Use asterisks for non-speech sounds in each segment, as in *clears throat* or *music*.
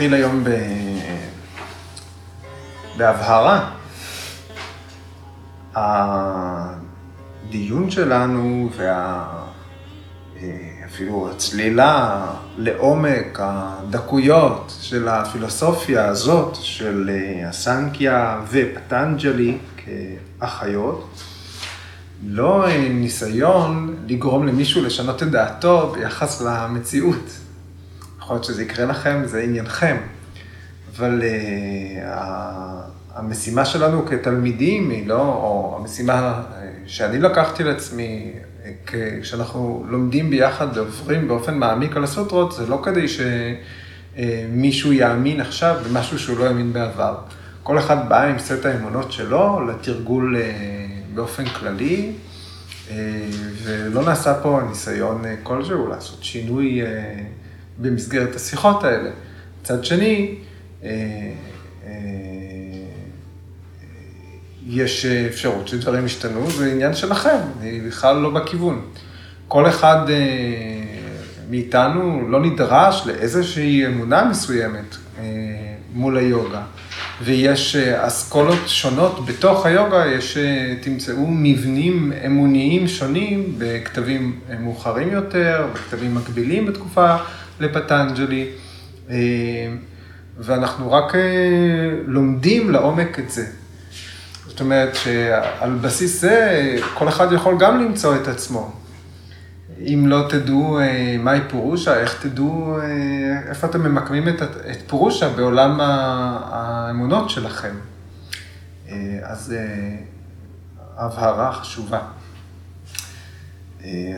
נתחיל היום ב... בהבהרה. הדיון שלנו וה... אפילו הצלילה לעומק הדקויות של הפילוסופיה הזאת של הסנקיה ופטנג'לי כאחיות, לא ניסיון לגרום למישהו לשנות את דעתו ביחס למציאות. יכול להיות שזה יקרה לכם, זה עניינכם. אבל uh, המשימה שלנו כתלמידים היא לא, או המשימה שאני לקחתי לעצמי, כשאנחנו לומדים ביחד ועוברים באופן מעמיק על הסוטרות, זה לא כדי שמישהו יאמין עכשיו במשהו שהוא לא האמין בעבר. כל אחד בא עם סט האמונות שלו לתרגול באופן כללי, ולא נעשה פה ניסיון כלשהו לעשות שינוי במסגרת השיחות האלה. מצד שני, יש אפשרות שדברים ישתנו, זה עניין שלכם, אני בכלל לא בכיוון. כל אחד מאיתנו לא נדרש לאיזושהי אמונה מסוימת מול היוגה. ויש אסכולות שונות בתוך היוגה, יש, תמצאו מבנים אמוניים שונים בכתבים מאוחרים יותר, בכתבים מקבילים בתקופה לפטנג'לי, ואנחנו רק לומדים לעומק את זה. זאת אומרת שעל בסיס זה כל אחד יכול גם למצוא את עצמו. אם לא תדעו מהי פורושה, איך תדעו, איפה אתם ממקמים את, את פורושה בעולם האמונות שלכם. אז הבהרה חשובה.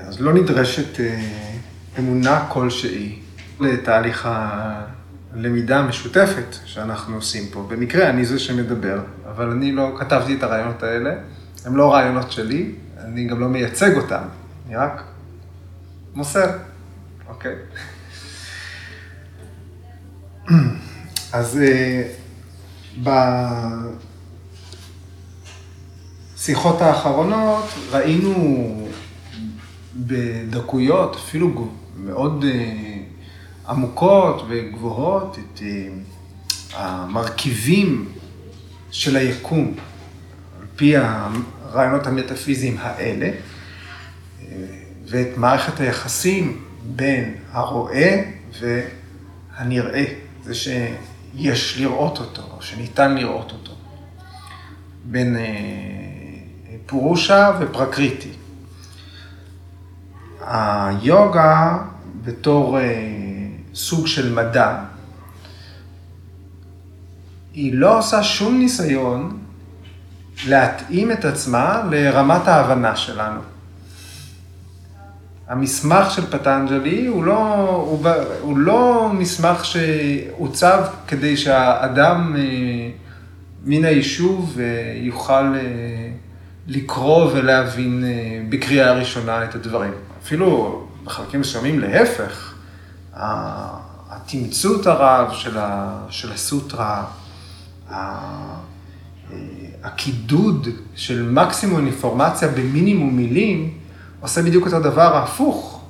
אז לא נדרשת אמונה כלשהי לתהליך הלמידה המשותפת שאנחנו עושים פה. במקרה אני זה שמדבר, אבל אני לא כתבתי את הרעיונות האלה, הם לא רעיונות שלי, אני גם לא מייצג אותם, אני רק מוסר, אוקיי? *clears throat* אז בשיחות האחרונות ראינו בדקויות, אפילו מאוד עמוקות וגבוהות, את המרכיבים של היקום, על פי הרעיונות המטאפיזיים האלה, ואת מערכת היחסים בין הרואה והנראה, זה שיש לראות אותו, או שניתן לראות אותו, בין פורושה ופרקריטי. היוגה בתור סוג של מדע, היא לא עושה שום ניסיון להתאים את עצמה לרמת ההבנה שלנו. המסמך של פטנג'לי הוא לא, הוא, הוא לא מסמך שהוצב כדי שהאדם מן היישוב יוכל לקרוא ולהבין בקריאה ראשונה את הדברים. אפילו בחלקים מסוימים להפך, התמצות הרב של הסוטרה, הקידוד של מקסימום אינפורמציה במינימום מילים, עושה בדיוק את הדבר ההפוך.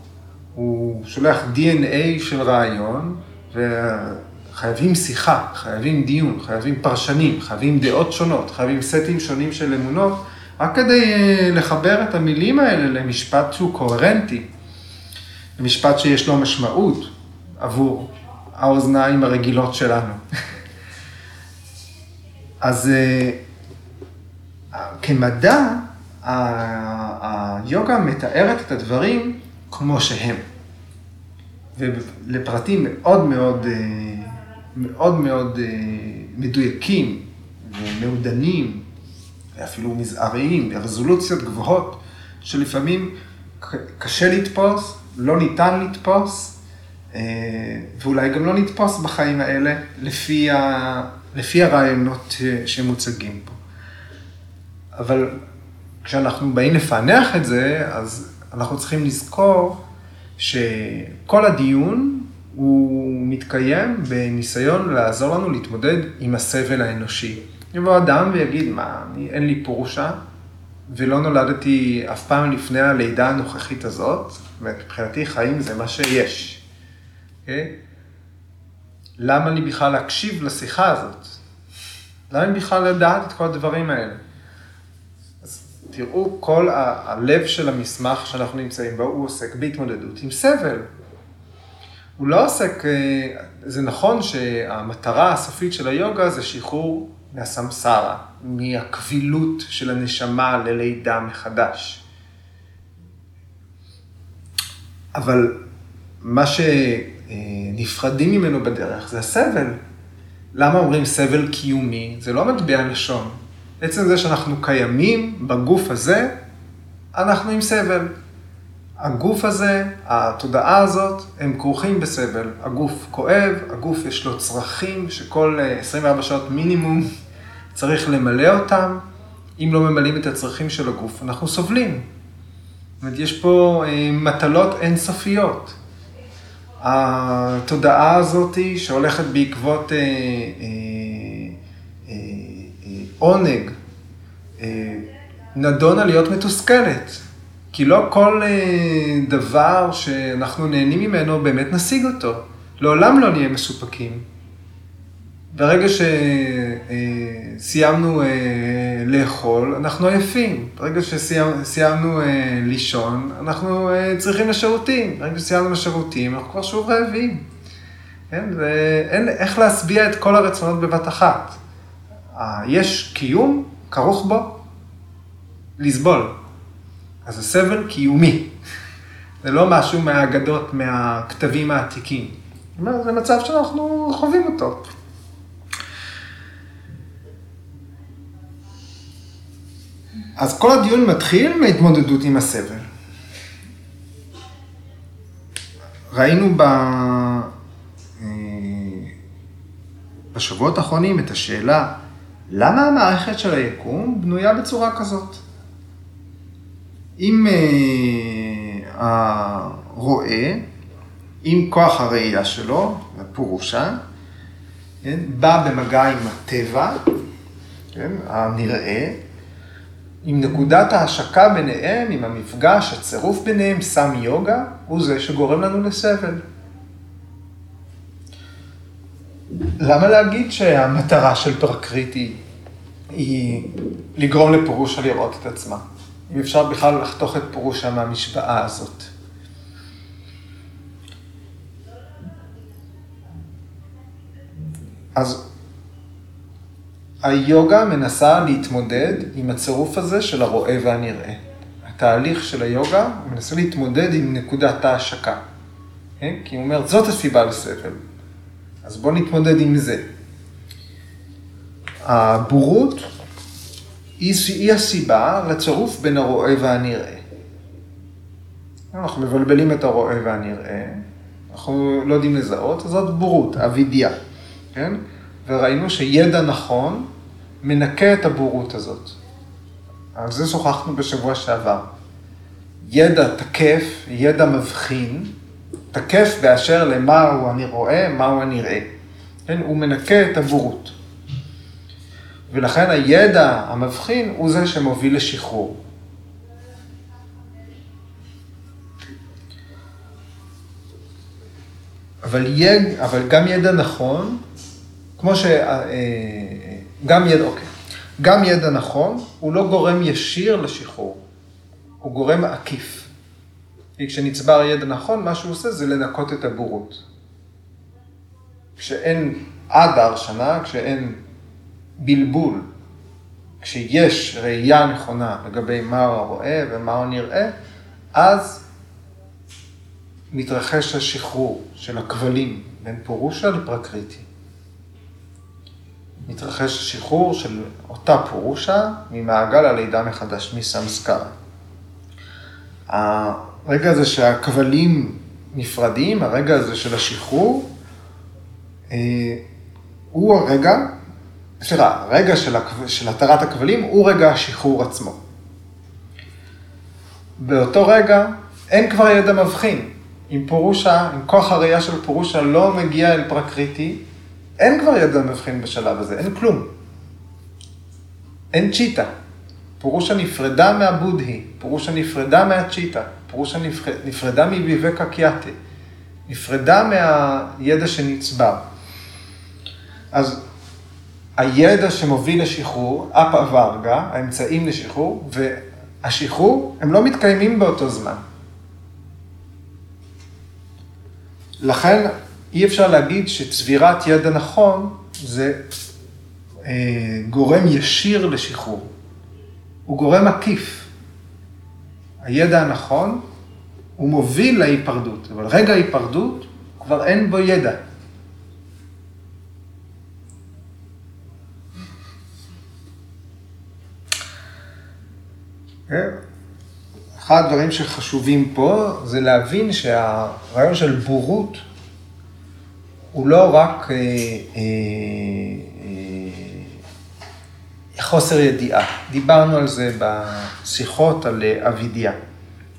הוא שולח DNA של רעיון, וחייבים שיחה, חייבים דיון, חייבים פרשנים, חייבים דעות שונות, חייבים סטים שונים של אמונות, רק כדי לחבר את המילים האלה למשפט שהוא קוהרנטי, למשפט שיש לו משמעות עבור האוזניים הרגילות שלנו. אז כמדע, היוגה מתארת את הדברים כמו שהם. ולפרטים מאוד מאוד, מאוד מאוד מדויקים ומעודנים, ואפילו מזעריים, ברזולוציות גבוהות, שלפעמים קשה לתפוס, לא ניתן לתפוס, ואולי גם לא נתפוס בחיים האלה, לפי, ה, לפי הרעיונות שמוצגים פה. אבל כשאנחנו באים לפענח את זה, אז אנחנו צריכים לזכור שכל הדיון הוא מתקיים בניסיון לעזור לנו להתמודד עם הסבל האנושי. יבוא אדם ויגיד, מה, אני, אין לי פורושה, ולא נולדתי אף פעם לפני הלידה הנוכחית הזאת, זאת אומרת, מבחינתי חיים זה מה שיש. Okay? אוקיי? למה לי בכלל להקשיב לשיחה הזאת? למה לי בכלל לדעת את כל הדברים האלה? אז תראו, כל ה- הלב של המסמך שאנחנו נמצאים בו, הוא עוסק בהתמודדות עם סבל. הוא לא עוסק, אה, זה נכון שהמטרה הסופית של היוגה זה שחרור מהסמסרה, מהקבילות של הנשמה ללידה מחדש. אבל מה שנפרדים ממנו בדרך זה הסבל. למה אומרים סבל קיומי? זה לא מטבע לשון. עצם זה שאנחנו קיימים בגוף הזה, אנחנו עם סבל. הגוף הזה, התודעה הזאת, הם כרוכים בסבל. הגוף כואב, הגוף יש לו צרכים שכל 24 שעות מינימום *laughs* צריך למלא אותם. אם לא ממלאים את הצרכים של הגוף, אנחנו סובלים. זאת אומרת, יש פה אה, מטלות אינסופיות. התודעה הזאת שהולכת בעקבות אה, אה, אה, עונג, נדונה להיות מתוסכלת. כי לא כל דבר שאנחנו נהנים ממנו, באמת נשיג אותו. לעולם לא נהיה מסופקים. ברגע שסיימנו אה, לאכול, אנחנו עייפים. ברגע שסיימנו אה, לישון, אנחנו צריכים לשירותים. ברגע שסיימנו לשירותים, אנחנו כבר שוב רעבים. כן? ואין איך להשביע את כל הרצונות בבת אחת. יש קיום, כרוך בו לסבול. אז זה סבל קיומי. זה לא משהו מהאגדות, מהכתבים העתיקים. זה מצב שאנחנו חווים אותו. אז כל הדיון מתחיל מהתמודדות עם הסבל. ראינו ב... אה, בשבועות האחרונים את השאלה, למה המערכת של היקום בנויה בצורה כזאת? אם uh, הרועה, עם כוח הראייה שלו, הפורושה, כן, בא במגע עם הטבע, כן, הנראה, עם נקודת ההשקה ביניהם, עם המפגש, הצירוף ביניהם, סם יוגה, הוא זה שגורם לנו לסבל. למה להגיד שהמטרה של פרקריטי היא לגרום לפורושה לראות את עצמה? אם אפשר בכלל לחתוך את פירושה מהמשוואה הזאת. אז היוגה מנסה להתמודד עם הצירוף הזה של הרואה והנראה. התהליך של היוגה, מנסה להתמודד עם נקודת ההשקה. כן? כי הוא אומר, זאת הסיבה לסבל. אז בואו נתמודד עם זה. הבורות היא הסיבה לצירוף בין הרואה והנראה. אנחנו מבלבלים את הרואה והנראה, אנחנו לא יודעים לזהות, אז זאת בורות, אבידיה, כן? וראינו שידע נכון מנקה את הבורות הזאת. על זה שוחחנו בשבוע שעבר. ידע תקף, ידע מבחין, תקף באשר למה אני רואה, מהו הנראה. כן? הוא מנקה את הבורות. ולכן הידע המבחין הוא זה שמוביל לשחרור. אבל, יד, אבל גם ידע נכון, כמו ש... אה, גם ידע, אוקיי. גם ידע נכון, הוא לא גורם ישיר לשחרור, הוא גורם עקיף. כי כשנצבר ידע נכון, מה שהוא עושה זה לנקות את הבורות. כשאין עד ההרשנה, כשאין בלבול. כשיש ראייה נכונה לגבי מה הוא הרואה ומה הוא נראה, אז מתרחש השחרור של הכבלים בין פורושה לפרקריטי. מתרחש השחרור של אותה פורושה ממעגל הלידה מחדש, מסמסקרה. הרגע הזה שהכבלים נפרדים, הרגע הזה של השחרור, אה, הוא הרגע סליחה, הרגע של, הכב... של התרת הכבלים הוא רגע השחרור עצמו. באותו רגע אין כבר ידע מבחין. אם פורושה, אם כוח הראייה של פורושה לא מגיע אל פרקריטי, אין כבר ידע מבחין בשלב הזה, אין כלום. אין צ'יטה. פורושה נפרדה מהבודהי, פורושה נפרדה מהצ'יטה, פורושה נפרדה מביבקה קיאטה, נפרדה מהידע שנצבר. אז הידע שמוביל לשחרור, אפה ורגה, האמצעים לשחרור, והשחרור, הם לא מתקיימים באותו זמן. לכן אי אפשר להגיד שצבירת ידע נכון זה אה, גורם ישיר לשחרור. הוא גורם עקיף. הידע הנכון, הוא מוביל להיפרדות, אבל רגע ההיפרדות, כבר אין בו ידע. אחד הדברים שחשובים פה זה להבין שהרעיון של בורות הוא לא רק אה, אה, אה, חוסר ידיעה. דיברנו על זה בשיחות על אה, אבידיה.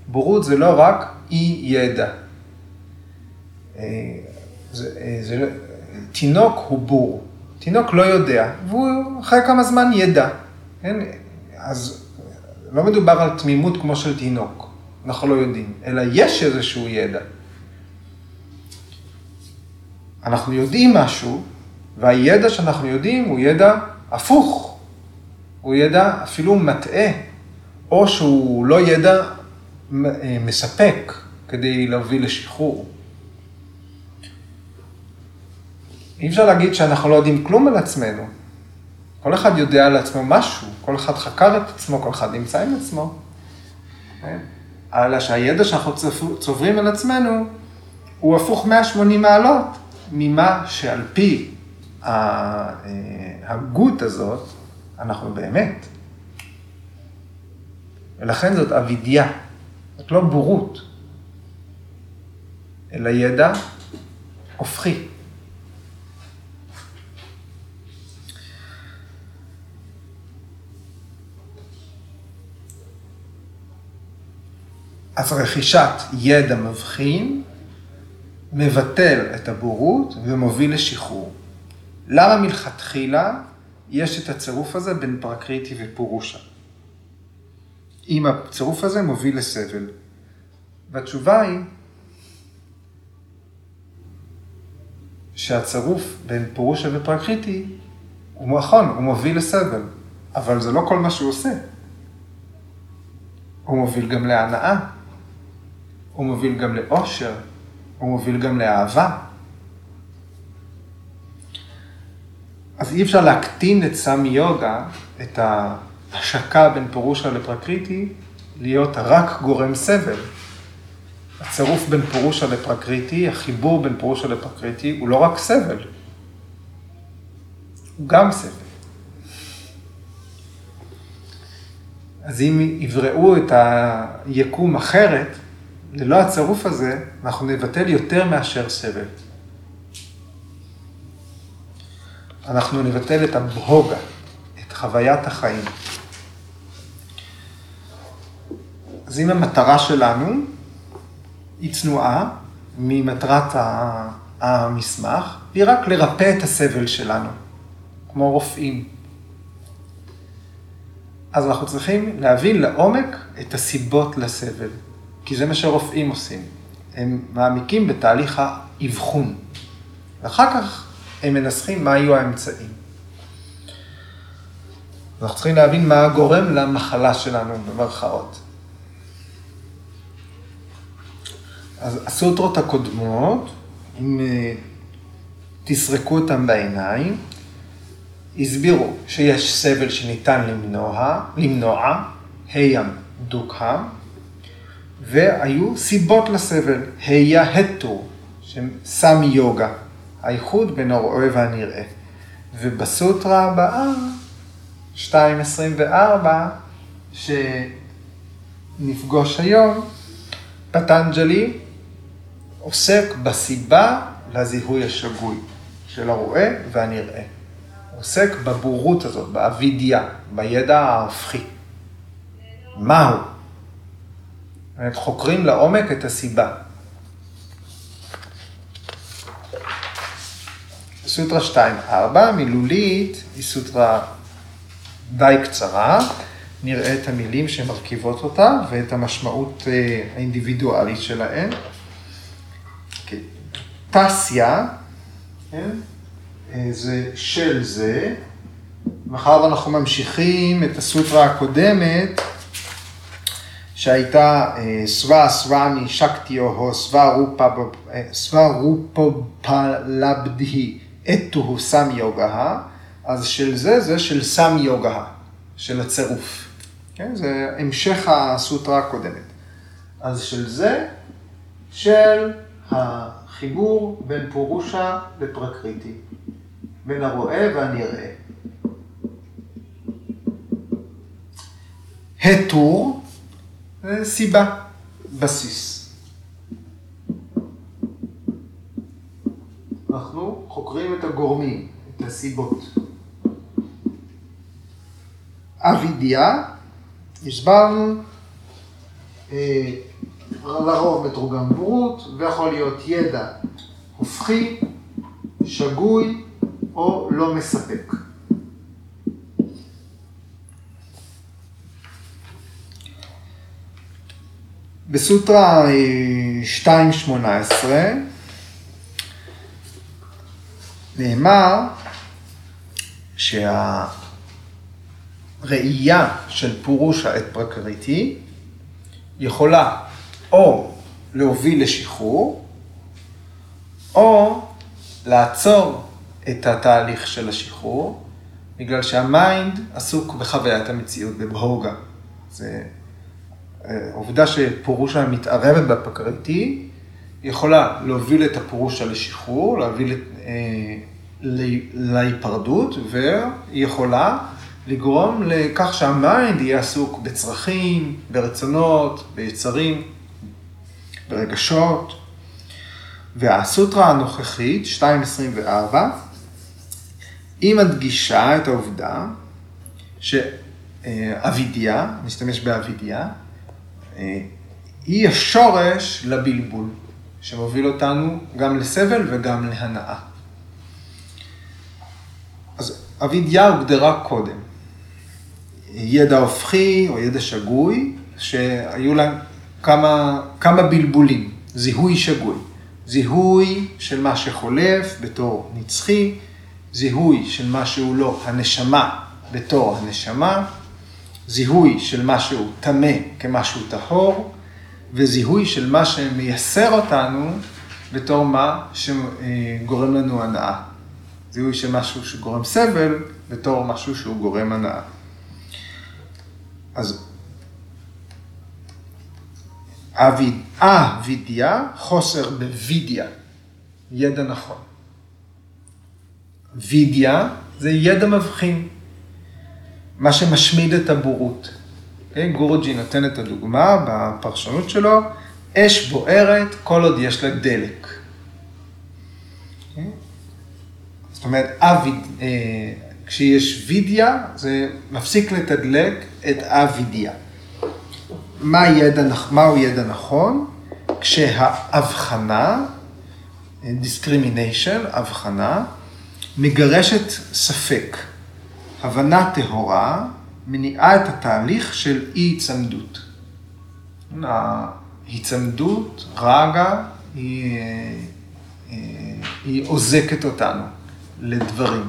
בורות זה לא רק אי ידע. אה, זה, אה, זה, לא, תינוק הוא בור. תינוק לא יודע, והוא אחרי כמה זמן ידע. כן? אז לא מדובר על תמימות כמו של תינוק, אנחנו לא יודעים, אלא יש איזשהו ידע. אנחנו יודעים משהו, והידע שאנחנו יודעים הוא ידע הפוך. הוא ידע אפילו מטעה, או שהוא לא ידע אה, מספק כדי להוביל לשחרור. אי אפשר להגיד שאנחנו לא יודעים כלום על עצמנו. כל אחד יודע על עצמו משהו, כל אחד חקר את עצמו, כל אחד נמצא עם עצמו. כן? אלא שהידע שאנחנו צוברים על עצמנו הוא הפוך 180 מעלות ממה שעל פי ההגות הזאת אנחנו באמת. ולכן זאת אבידיה, זאת לא בורות, אלא ידע הופכי. אז רכישת ידע מבחין מבטל את הבורות ומוביל לשחרור. למה מלכתחילה יש את הצירוף הזה בין פרקריטי ופורושה? אם הצירוף הזה מוביל לסבל. והתשובה היא שהצירוף בין פורושה ופרקריטי הוא נכון, הוא מוביל לסבל, אבל זה לא כל מה שהוא עושה. הוא מוביל גם להנאה. הוא מוביל גם לאושר, הוא מוביל גם לאהבה. אז אי אפשר להקטין את סמי יוגה, את ההשקה בין פירושה לפרקריטי, להיות רק גורם סבל. הצירוף בין פירושה לפרקריטי, החיבור בין פירושה לפרקריטי, הוא לא רק סבל, הוא גם סבל. אז אם יבראו את היקום אחרת, ללא הצירוף הזה, אנחנו נבטל יותר מאשר סבל. אנחנו נבטל את הבהוגה, את חוויית החיים. אז אם המטרה שלנו היא צנועה ממטרת המסמך, היא רק לרפא את הסבל שלנו, כמו רופאים. אז אנחנו צריכים להבין לעומק את הסיבות לסבל. כי זה מה שרופאים עושים. הם מעמיקים בתהליך האבחון, ואחר כך הם מנסחים מה יהיו האמצעים. אנחנו צריכים להבין מה הגורם למחלה שלנו, במרכאות. אז הסוטרות הקודמות, אם אה, תסרקו אותם בעיניים, הסבירו שיש סבל שניתן למנוע, למנוע, הים דוקהם, והיו סיבות לסבל, היה הטור, סמי יוגה, האיחוד בין הרואה והנראה. ובסוטרה הבאה, 2.24, שנפגוש היום, פטנג'לי עוסק בסיבה לזיהוי השגוי של הרואה והנראה. עוסק בבורות הזאת, באבידיה, בידע ההפכי. מהו? באמת חוקרים לעומק את הסיבה. סוטרה 2.4, מילולית היא סוטרה די קצרה, נראה את המילים שמרכיבות אותה ואת המשמעות אה, האינדיבידואלית שלהן. טסיה, כן? זה של זה. מאחר ואנחנו ממשיכים את הסוטרה הקודמת, שהייתה סווה סוואמי שקטיו הו סווה רופו פלבדהי אתו סם יוגה, אז של זה זה של סם יוגה, של הצירוף. כן? זה המשך הסוטרה הקודמת. אז של זה, של החיבור בין פורושה לפרקריטי, בין הרואה והנראה. הטור זה סיבה, בסיס. אנחנו חוקרים את הגורמים, את הסיבות. אבידיה, הסברנו, אה, לרוב מתורגם בורות, ויכול להיות ידע הופכי, שגוי או לא מספק. בסוטרה 2.18 נאמר שהראייה של פורושה את פרקריטי יכולה או להוביל לשחרור, או לעצור את התהליך של השחרור, בגלל שהמיינד עסוק בחוויית המציאות, בבהוגה. זה העובדה שפורושה מתערבת בפקריטי, יכולה להוביל את הפורושה לשחרור, להוביל אה, להיפרדות, והיא יכולה לגרום לכך שהמיינד יהיה עסוק בצרכים, ברצונות, ביצרים, ברגשות. והסוטרה הנוכחית, 2.24, היא מדגישה את העובדה שאבידיה, נשתמש באבידיה, היא השורש לבלבול, שמוביל אותנו גם לסבל וגם להנאה. אז אבידיה הוגדרה קודם. ידע הופכי או ידע שגוי, שהיו להם כמה, כמה בלבולים. זיהוי שגוי. זיהוי של מה שחולף בתור נצחי, זיהוי של מה שהוא לא הנשמה בתור הנשמה, זיהוי של משהו טמא כמשהו טהור, וזיהוי של מה שמייסר אותנו בתור מה שגורם לנו הנאה. זיהוי של משהו שגורם סבל בתור משהו שהוא גורם הנאה. אז אביד, אבידיה, חוסר בווידיה, ידע נכון. וידיה זה ידע מבחין. מה שמשמיד את הבורות. Okay, כן, גורג'י נותן את הדוגמה בפרשנות שלו, אש בוערת כל עוד יש לה דלק. Okay? כן? זאת אומרת, אביד, אה, כשיש וידיה, זה מפסיק לתדלק את אבידיה. מה ידע, מהו ידע נכון? כשהאבחנה, discrimination, הבחנה, מגרשת ספק. הבנה טהורה מניעה את התהליך של אי-היצמדות. ההיצמדות, רגע, היא, אה, היא עוזקת אותנו לדברים.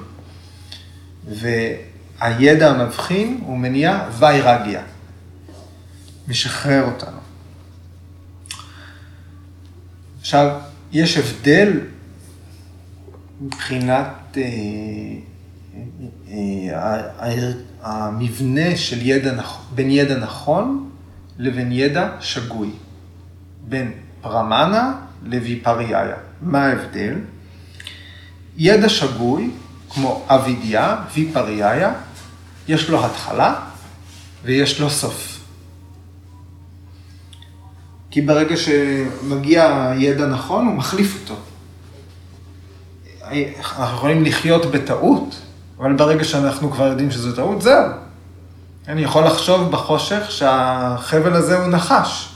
והידע המבחין הוא מניע ויירגיה, משחרר אותנו. עכשיו, יש הבדל מבחינת אה, אה, המבנה של ידע, בין ידע נכון לבין ידע שגוי, בין פרמנה לויפריאיה. מה ההבדל? ידע שגוי, כמו אבידיה, ויפריאיה, יש לו התחלה ויש לו סוף. כי ברגע שמגיע ידע נכון, הוא מחליף אותו. אנחנו יכולים לחיות בטעות, אבל ברגע שאנחנו כבר יודעים שזו טעות, זהו. אני יכול לחשוב בחושך שהחבל הזה הוא נחש.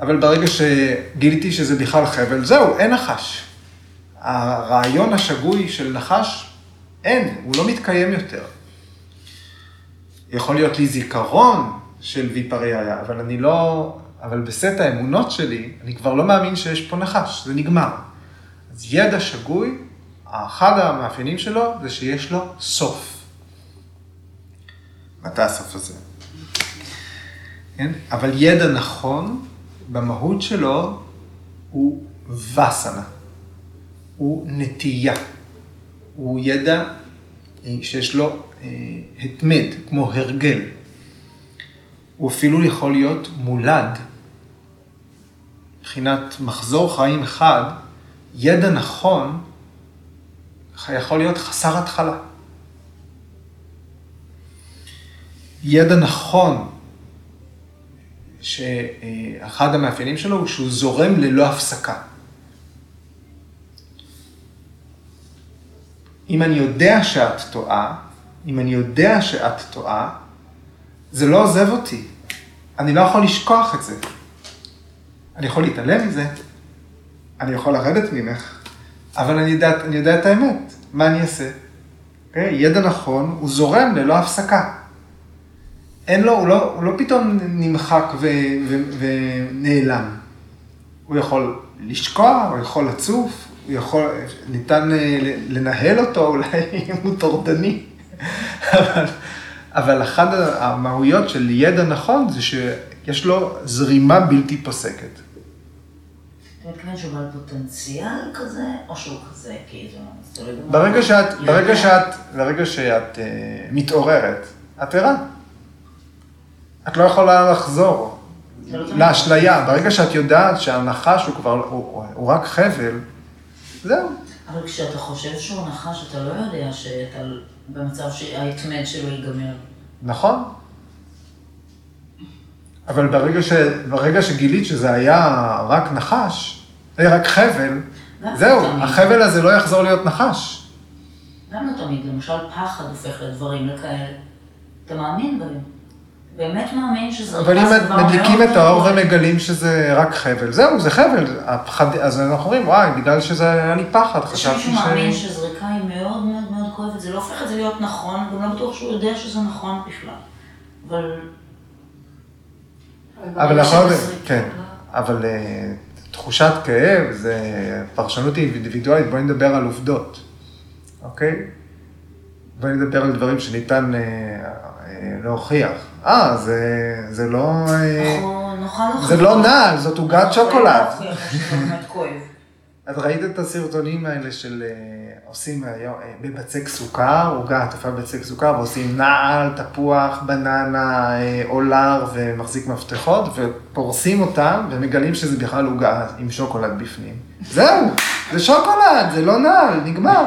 אבל ברגע שגיליתי שזה בכלל חבל, זהו, אין נחש. הרעיון השגוי של נחש, אין, הוא לא מתקיים יותר. יכול להיות לי זיכרון של ויפריאיה, אבל אני לא, אבל בסט האמונות שלי, אני כבר לא מאמין שיש פה נחש, זה נגמר. אז ידע שגוי אחד המאפיינים שלו זה שיש לו סוף. מתי הסוף הזה? כן? אבל ידע נכון, במהות שלו, הוא וסנה. הוא נטייה. הוא ידע אה, שיש לו אה, התמד, כמו הרגל. הוא אפילו יכול להיות מולד. מבחינת מחזור חיים אחד, ידע נכון יכול להיות חסר התחלה. ידע נכון, שאחד המאפיינים שלו הוא שהוא זורם ללא הפסקה. אם אני יודע שאת טועה, אם אני יודע שאת טועה, זה לא עוזב אותי. אני לא יכול לשכוח את זה. אני יכול להתעלם מזה, אני יכול לרדת ממך, אבל אני יודע, אני יודע את האמת, מה אני אעשה? Okay? אוקיי? ידע נכון, הוא זורם ללא הפסקה. אין לו, הוא לא, הוא לא פתאום נמחק ו, ו, ונעלם. הוא יכול לשקוע, הוא יכול לצוף, הוא יכול, ניתן אה, לנהל אותו *laughs* אולי אם הוא טורדני. אבל, אבל אחת המהויות של ידע נכון זה שיש לו זרימה בלתי פוסקת. אתה מתכוון שהוא בעל פוטנציאל כזה, או שהוא כזה, כאילו, ברגע שאת, ברגע שאת, ברגע שאת uh, מתעוררת, את ערה. את לא יכולה לחזור לא לאשליה. ברגע שאת יודעת שהנחש הוא כבר, הוא, הוא רק חבל, זהו. אבל כשאתה חושב שהוא נחש, אתה לא יודע שאתה במצב שההתמד שלו ייגמר. נכון. אבל ברגע, ש... ברגע שגילית שזה היה רק נחש, היה רק חבל, זהו, תמיד. החבל הזה לא יחזור להיות נחש. גם לא תמיד, למשל פחד הופך לדברים לכאלה. אתה מאמין בהם. באמת מאמין שזה... אבל אם מדליקים את האור ומגלים שזה רק חבל, זהו, זה חבל. הפחד, אז אנחנו אומרים, וואי, בגלל שזה היה לי פחד, חשבתי ש... שמישהו מאמין שזריקה היא מאוד מאוד מאוד כואבת, זה לא הופך את זה להיות נכון, גם לא בטוח שהוא יודע שזה נכון בכלל. אבל... אבל יכול כן, אבל אה, תחושת כאב זה פרשנות אינדיבידואלית, בואי נדבר על עובדות, אוקיי? בואי נדבר על דברים שניתן אה, אה, להוכיח. אה, זה, זה לא... זה לא נעל, זאת עוגת שוקולד. את ראית את הסרטונים האלה של עושים בבצק סוכר, עוגה עטופה בבצק סוכר, ועושים נעל, תפוח, בננה, אולר ומחזיק מפתחות, ופורסים אותם ומגלים שזה בכלל עוגה עם שוקולד בפנים. זהו, זה שוקולד, זה לא נעל, נגמר.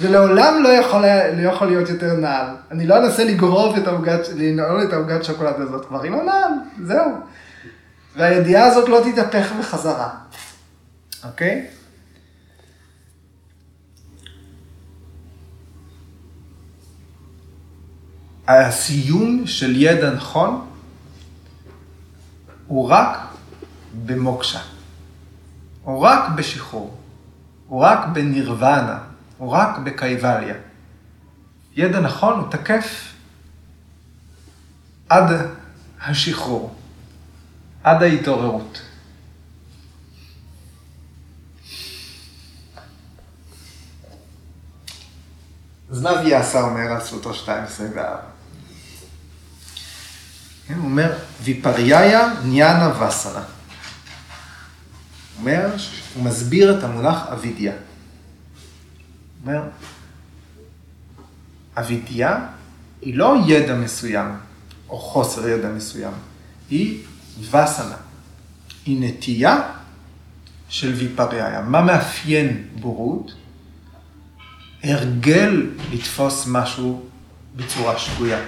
זה לעולם לא יכול, לא יכול להיות יותר נעל. אני לא אנסה לגרוב את העוגת, לנעול את העוגת שוקולד הזאת כבר עם הנעל, זהו. והידיעה הזאת לא תתהפך בחזרה, אוקיי? הסיום של ידע נכון הוא רק במוקשה. הוא רק בשחרור. הוא רק בנירוונה. הוא רק בקייבליה. ידע נכון הוא תקף עד השחרור, עד ההתעוררות. זנב יעשה אומר על סוטו 2.24. כן, הוא אומר, ויפריאיה ניאנה. הוא אומר, הוא מסביר את המונח אבידיה. אומר, אבידיה היא לא ידע מסוים, או חוסר ידע מסוים, היא וסנה. היא נטייה של ויפריאיה. מה מאפיין בורות? הרגל לתפוס משהו בצורה שגויה.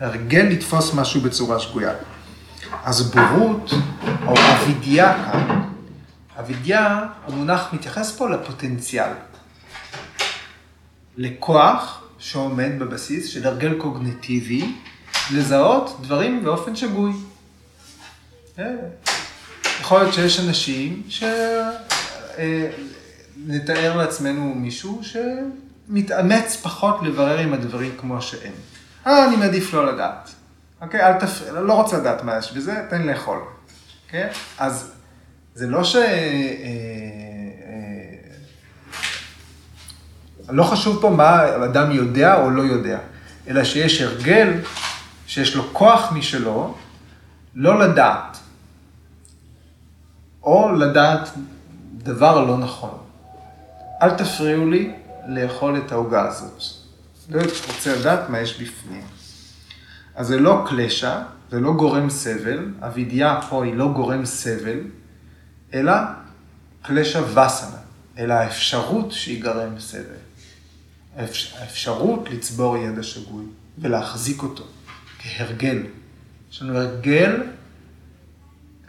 הרגל לתפוס משהו בצורה שגויה. אז בורות, או אבידיה כאן, אבידיה, המונח מתייחס פה לפוטנציאל. לכוח שעומד בבסיס של הרגל קוגניטיבי, לזהות דברים באופן שגוי. אה, יכול להיות שיש אנשים שנתאר אה, לעצמנו מישהו שמתאמץ פחות לברר עם הדברים כמו שהם. אה, אני מעדיף לא לדעת. אוקיי? אל תפריע, לא רוצה לדעת מה יש בזה, תן לאכול. אוקיי? אז זה לא ש... אה, לא חשוב פה מה אדם יודע או לא יודע, אלא שיש הרגל, שיש לו כוח משלו, לא לדעת, או לדעת דבר לא נכון. אל תפריעו לי לאכול את העוגה הזאת. לא רוצה לדעת מה יש בפנים. אז זה לא קלשה, זה לא גורם סבל, אבידיה פה היא לא גורם סבל, אלא קלשה וסנה, אלא האפשרות שיגרם סבל. האפשרות לצבור ידע שגוי ולהחזיק אותו כהרגל. יש לנו הרגל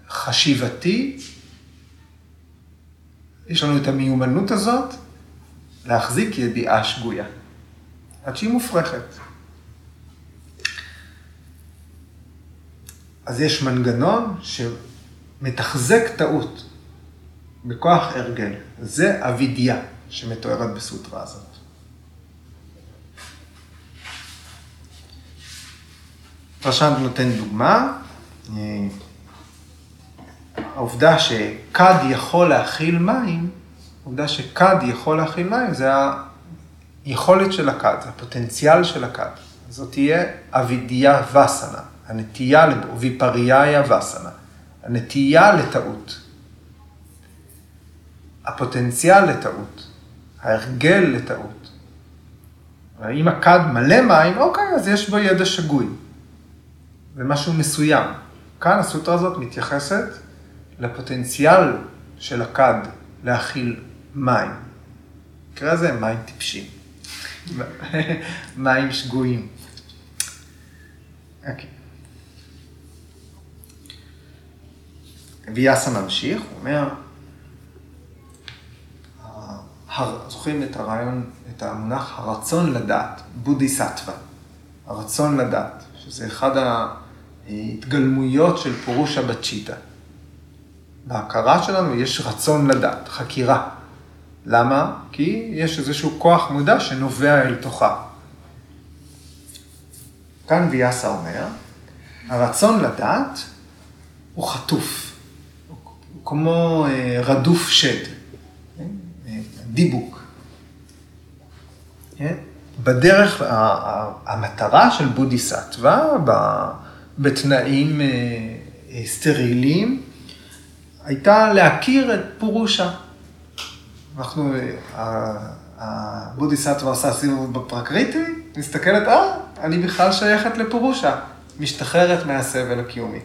חשיבתי, יש לנו את המיומנות הזאת להחזיק ידיעה שגויה, עד שהיא מופרכת. אז יש מנגנון שמתחזק טעות בכוח הרגל. זה אבידיה שמתוארת בסוטרה הזאת. פרשנט נותן דוגמה, העובדה שכד יכול להכיל מים, העובדה שכד יכול להכיל מים זה היכולת של זה הפוטנציאל של הכד. זאת תהיה אבידיה וסנה, הנטייה, ויפריהיה וסנה, הנטייה לטעות. הפוטנציאל לטעות, ההרגל לטעות. אם הכד מלא מים, אוקיי, אז יש בו ידע שגוי. זה משהו מסוים. כאן הסוטרה הזאת מתייחסת לפוטנציאל של הכד להכיל מים. במקרה הזה מים טיפשים. *laughs* מים שגויים. אוקיי. ויאסה ממשיך, הוא אומר, זוכרים את הרעיון, את המונח הרצון לדעת, בודיסטווה, הרצון לדעת, שזה אחד ההתגלמויות של פורושה בצ'יטה. בהכרה שלנו יש רצון לדעת, חקירה. למה? כי יש איזשהו כוח מודע שנובע אל תוכה. כאן ויאסה אומר, הרצון לדעת הוא חטוף, הוא כמו אה, רדוף שד, אה, דיבוק. כן? בדרך, המטרה של בודיסטווה, בתנאים אה, סטריליים, הייתה להכיר את פורושה. אנחנו, הבודיסטווה עושה סיבוב בפרקריטי, מסתכלת, אה, אני בכלל שייכת לפורושה, משתחררת מהסבל הקיומי,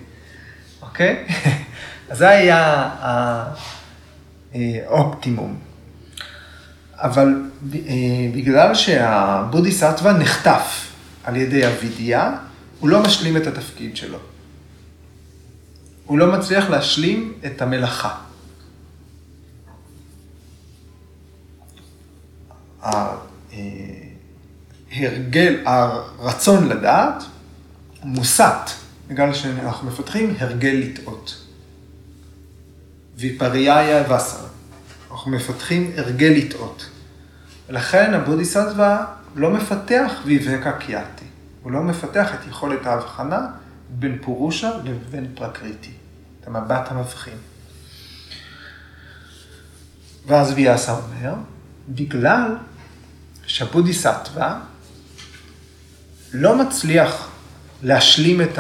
אוקיי? *laughs* אז זה היה האופטימום. אבל בגלל שהבודיסטווה נחטף על ידי אבידיה, הוא לא משלים את התפקיד שלו. הוא לא מצליח להשלים את המלאכה. ההרגל, הרצון לדעת מוסט, בגלל שאנחנו מפתחים הרגל לטעות. ויפריהיה וסר. אנחנו מפתחים הרגל לטעות. ולכן הבודיסטווה לא מפתח ויבקה קיאטי. הוא לא מפתח את יכולת ההבחנה בין פורושה לבין פרקריטי. את המבט המבחין. ואז ויאסה אומר, בגלל שהבודיסטווה לא מצליח להשלים את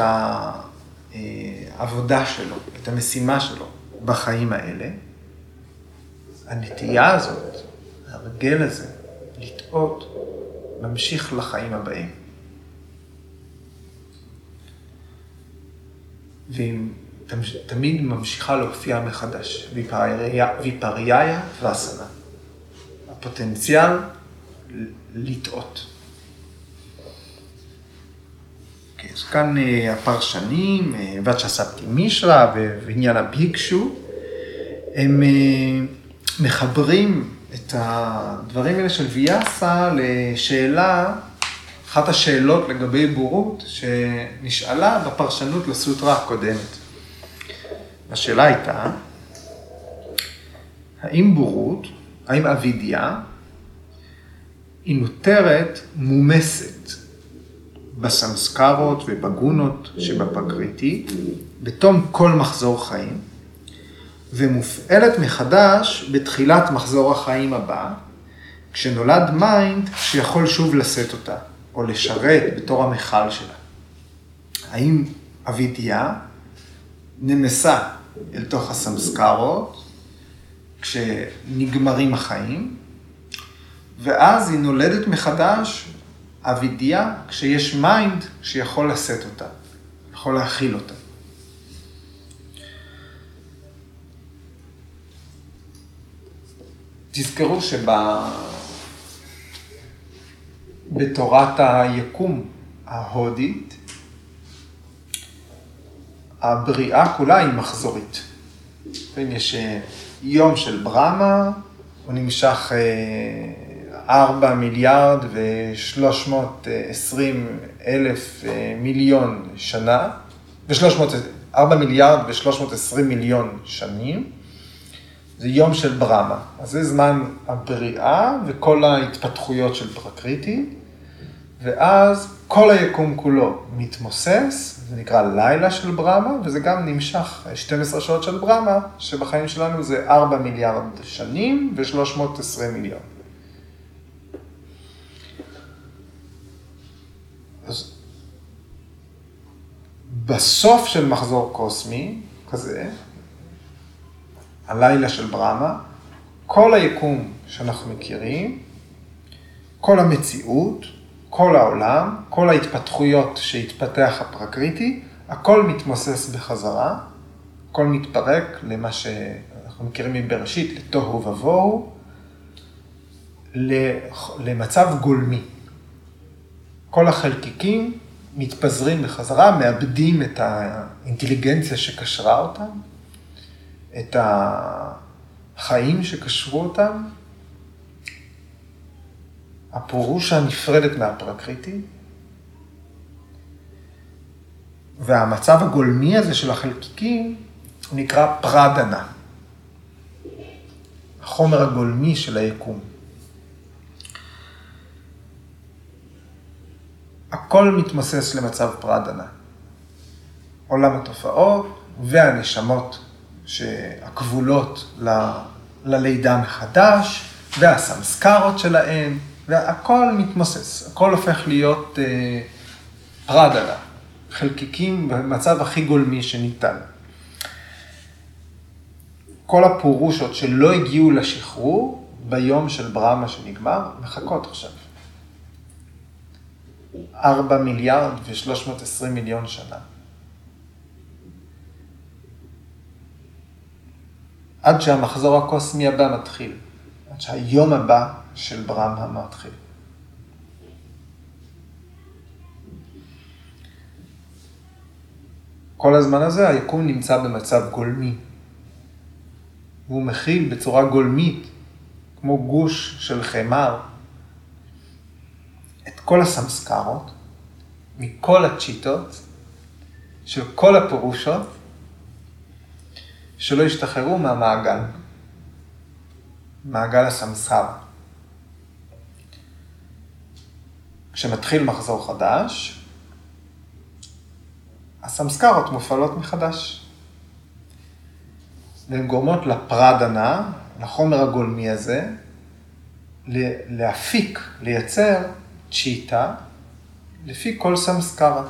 העבודה שלו, את המשימה שלו בחיים האלה, הנטייה הזאת, הרגל הזה, לטעות, ממשיך לחיים הבאים. ואם תמיד ממשיכה להופיע מחדש, ויפריהיה ואסנה. הפוטנציאל לטעות. Okay, אוקיי, אז כאן אה, הפרשנים, אה, ואצ'ה סבתי מישרא ועניין הביקשו, הם אה, מחברים את הדברים האלה של ויאסה לשאלה, אחת השאלות לגבי בורות שנשאלה בפרשנות לסוטרה הקודמת. השאלה הייתה, האם בורות, האם אבידיה, היא נותרת מומסת בסמסקרות ובגונות שבפקריטי, בתום כל מחזור חיים, ומופעלת מחדש בתחילת מחזור החיים הבא, כשנולד mind, שיכול שוב לשאת אותה, או לשרת בתור המכל שלה. האם אבידיה נמסה אל תוך הסמסקרות, כשנגמרים החיים, ואז היא נולדת מחדש, אבידיה, כשיש mind שיכול לשאת אותה, יכול להכיל אותה. תזכרו שבתורת היקום ההודית, הבריאה כולה היא מחזורית. יש אה, יום של ברמה, הוא נמשך 4 אה, מיליארד ו-320 אלף אה, מיליון שנה, ו-300, 4 מיליארד ו-320 מיליון שנים. זה יום של ברמה. אז זה זמן הבריאה וכל ההתפתחויות של פרקריטי, ואז כל היקום כולו מתמוסס, זה נקרא לילה של ברמה, וזה גם נמשך 12 שעות של ברמה, שבחיים שלנו זה 4 מיליארד שנים ו-320 מיליון. בסוף של מחזור קוסמי כזה, הלילה של ברמה, כל היקום שאנחנו מכירים, כל המציאות, כל העולם, כל ההתפתחויות שהתפתח הפרקריטי, הכל מתמוסס בחזרה, הכל מתפרק למה שאנחנו מכירים מבראשית, לתוהו ובוהו, למצב גולמי. כל החלקיקים מתפזרים בחזרה, מאבדים את האינטליגנציה שקשרה אותם, את החיים שקשרו אותם, הפורושה נפרדת מהפרקריטי, והמצב הגולמי הזה של החלקיקים נקרא פרדנה, החומר הגולמי של היקום. הכל מתמוסס למצב פרדנה. עולם התופעות והנשמות שהכבולות ל, ללידה מחדש, והסמסקרות שלהם, והכל מתמוסס, הכל הופך להיות אה, פרדלה, חלקיקים במצב הכי גולמי שניתן. כל הפורושות שלא הגיעו לשחרור ביום של ברמה שנגמר, מחכות עכשיו. ארבע מיליארד ושלוש מאות עשרים מיליון שנה. עד שהמחזור הקוסמי הבא מתחיל, עד שהיום הבא של ברמה מתחיל. כל הזמן הזה היקום נמצא במצב גולמי. והוא מכיל בצורה גולמית, כמו גוש של חמר, כל הסמסקרות, מכל הצ'יטות, של כל הפירושות, שלא ישתחררו מהמעגל, מעגל הסמסר. כשמתחיל מחזור חדש, הסמסקרות מופעלות מחדש. והן גורמות לפרדנה, לחומר הגולמי הזה, להפיק, לייצר צ'יטה לפי כל סמסקרה.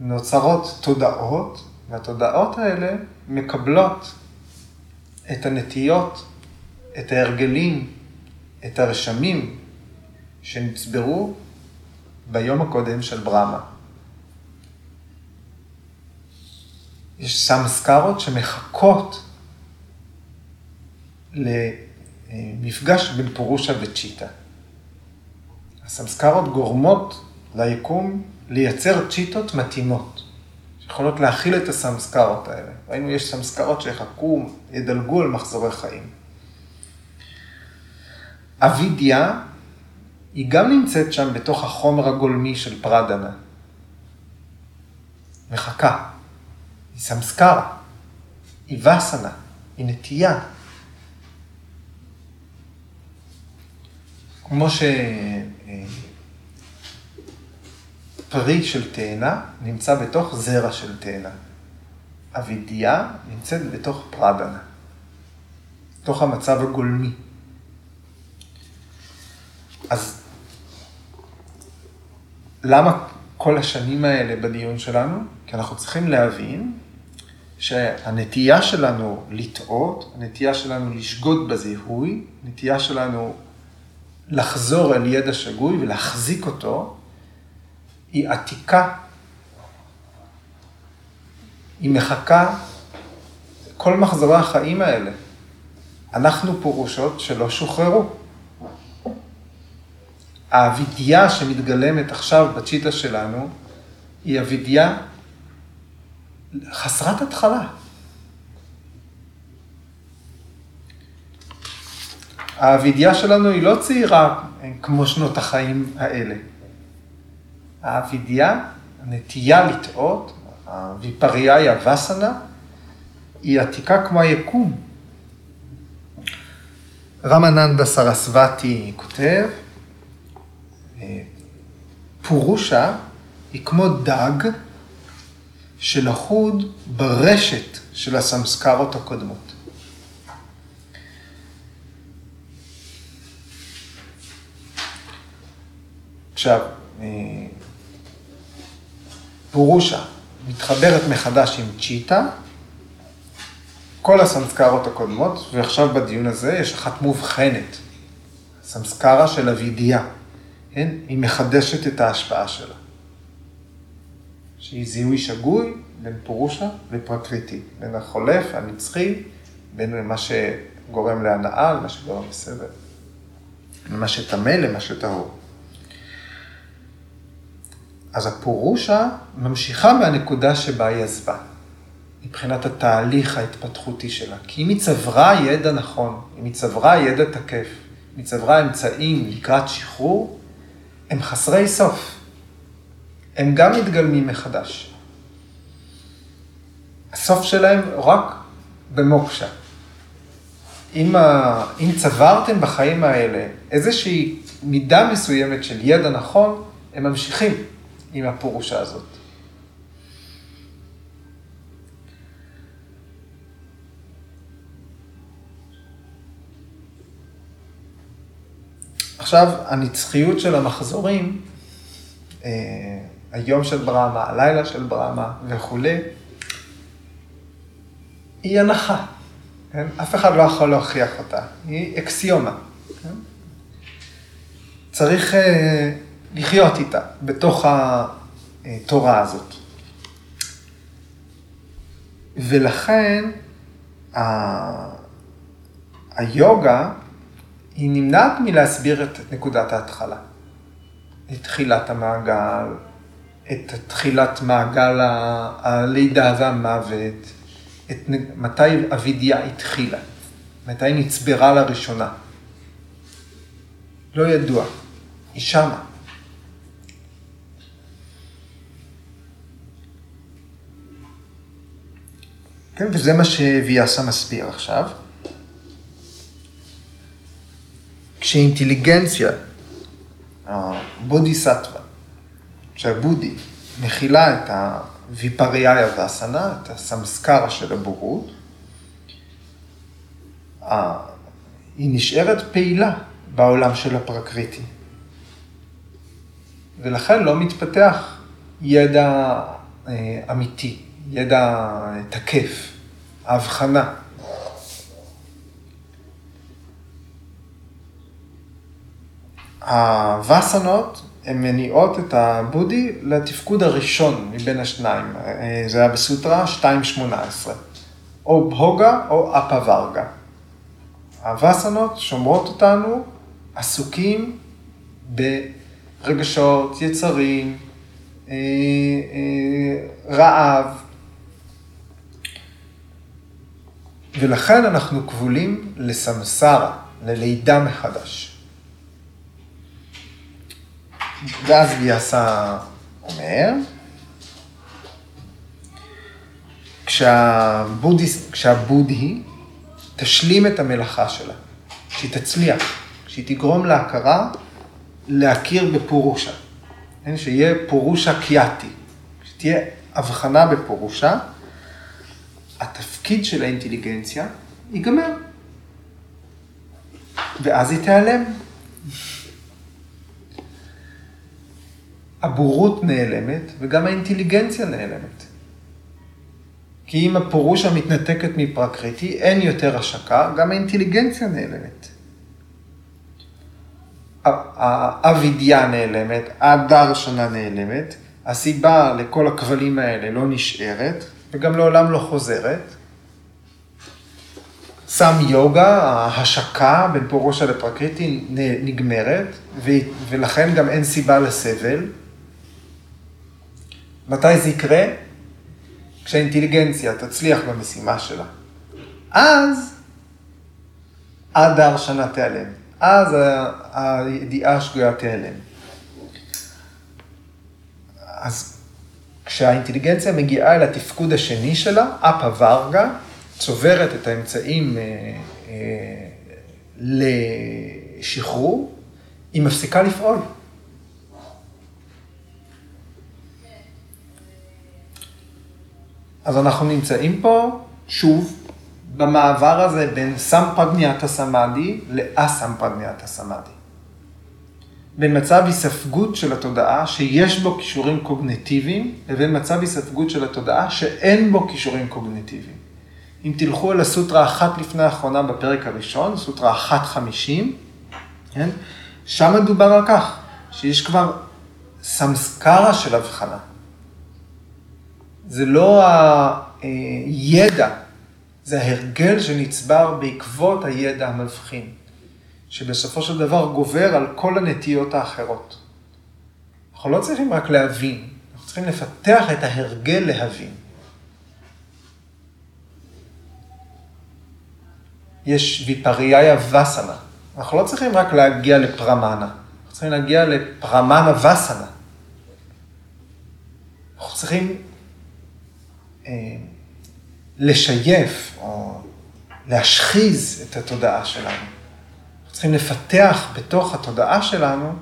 נוצרות תודעות, והתודעות האלה מקבלות את הנטיות, את ההרגלים, את הרשמים שנצברו ביום הקודם של ברמה. יש סמסקרות שמחכות למפגש בין פורושה וצ'יטה. הסמסקרות גורמות ליקום לייצר צ'יטות מתאימות. שיכולות להכיל את הסמסקרות האלה. ראינו, יש סמסקרות שיחכו, ידלגו על מחזורי חיים. אבידיה, היא גם נמצאת שם בתוך החומר הגולמי של פרדנה. מחכה. היא סמסקרה. היא וסנה. היא נטייה. כמו ש... פרי של תאנה נמצא בתוך זרע של תאנה. אבידיה נמצאת בתוך פרדנה, בתוך המצב הגולמי. אז למה כל השנים האלה בדיון שלנו? כי אנחנו צריכים להבין שהנטייה שלנו לטעות, הנטייה שלנו לשגות בזיהוי, הנטייה שלנו לחזור אל ידע שגוי ולהחזיק אותו, היא עתיקה. היא מחכה כל מחזורי החיים האלה. אנחנו פירושות שלא שוחררו. האבידיה שמתגלמת עכשיו בצ'יטה שלנו, היא אבידיה חסרת התחלה. האבידיה שלנו היא לא צעירה כמו שנות החיים האלה. האבידיה, הנטייה לטעות, הוויפריאיה וסנה, היא עתיקה כמו היקום. רמננדה סרסבתי כותב, פורושה היא כמו דג שלחוד ברשת של הסמסקרות הקודמות. עכשיו, אה, פורושה מתחברת מחדש עם צ'יטה, כל הסמסקרות הקודמות, ועכשיו בדיון הזה יש אחת מובחנת, סמסקרה של אבידיה, כן? היא מחדשת את ההשפעה שלה. שהיא זיהוי שגוי בין פורושה לפרקריטי, בין החולף, הנצחי, בין מה שגורם להנאה למה שגורם לסבל, למה שטמא למה שטהור. אז הפורושה ממשיכה מהנקודה שבה היא עזבה, מבחינת התהליך ההתפתחותי שלה. כי אם היא צברה ידע נכון, אם היא צברה ידע תקף, אם היא צברה אמצעים לקראת שחרור, הם חסרי סוף. הם גם מתגלמים מחדש. הסוף שלהם רק במוקשה. אם, ה... אם צברתם בחיים האלה איזושהי מידה מסוימת של ידע נכון, הם ממשיכים עם הפורושה הזאת. עכשיו, הנצחיות של המחזורים, אה, היום של ברמה, הלילה של ברמה וכולי, היא הנחה. כן? אף אחד לא יכול להוכיח אותה, היא אקסיומה. כן? צריך uh, לחיות איתה בתוך התורה הזאת. ולכן ה... היוגה היא נמנעת מלהסביר את נקודת ההתחלה. את תחילת המעגל, את תחילת מעגל הלידה והמוות, את מתי אבידיה התחילה, מתי נצברה לראשונה. לא ידוע, היא שמה. כן, וזה מה שוויאסה מסביר עכשיו. כשאינטליגנציה, הבודיסטווה, שהבודי מכילה את הוויפריאיה והסנה, את הסמסקרה של הבורות, היא נשארת פעילה בעולם של הפרקריטי. ולכן לא מתפתח ידע אה, אמיתי, ידע תקף, ההבחנה. הווסנות הן מניעות את הבודי לתפקוד הראשון מבין השניים. אה, זה היה בסוטרה 2.18. או בהוגה או אפווארגה. הווסנות שומרות אותנו עסוקים ברגשות, יצרים, אה, אה, רעב, ולכן אנחנו כבולים לסמסרה, ללידה מחדש. ואז ויאסה אומר, כשהבודיס, כשהבודהי תשלים את המלאכה שלה, שהיא תצליח, שהיא תגרום להכרה, להכיר בפורושה, כן? שיהיה פורושה קיאטי, שתהיה הבחנה בפורושה, התפקיד של האינטליגנציה ייגמר, ואז היא תיעלם. הבורות נעלמת וגם האינטליגנציה נעלמת. כי אם הפורושה מתנתקת מפרקריטי, אין יותר השקה, גם האינטליגנציה נעלמת. האבידיה נעלמת, הדרשנה נעלמת, הסיבה לכל הכבלים האלה לא נשארת, וגם לעולם לא חוזרת. סם יוגה, ההשקה בין פורושה לפרקריטי נגמרת, ולכן גם אין סיבה לסבל. מתי זה יקרה? כשהאינטליגנציה תצליח במשימה שלה. אז הדר שנה תיעלם. אז הידיעה השגויה תיעלם. אז כשהאינטליגנציה מגיעה אל התפקוד השני שלה, אפה ורגה, צוברת את האמצעים אה, אה, לשחרור, היא מפסיקה לפעול. אז אנחנו נמצאים פה, שוב, במעבר הזה בין סמפרגניאטה סמאדי לאסמפרגניאטה סמאדי. בין מצב היספגות של התודעה שיש בו כישורים קוגנטיביים, לבין מצב היספגות של התודעה שאין בו כישורים קוגנטיביים. אם תלכו אל הסוטרה אחת לפני האחרונה בפרק הראשון, סוטרה אחת חמישים, כן? שם מדובר על כך שיש כבר סמסקרה של הבחנה. זה לא הידע, זה ההרגל שנצבר בעקבות הידע המבחין, שבסופו של דבר גובר על כל הנטיות האחרות. אנחנו לא צריכים רק להבין, אנחנו צריכים לפתח את ההרגל להבין. יש ויפריאיה וסנה. אנחנו לא צריכים רק להגיע לפרמנה, אנחנו צריכים להגיע לפרמנה וסנה. אנחנו צריכים אה, לשייף או להשחיז את התודעה שלנו. אנחנו צריכים לפתח בתוך התודעה שלנו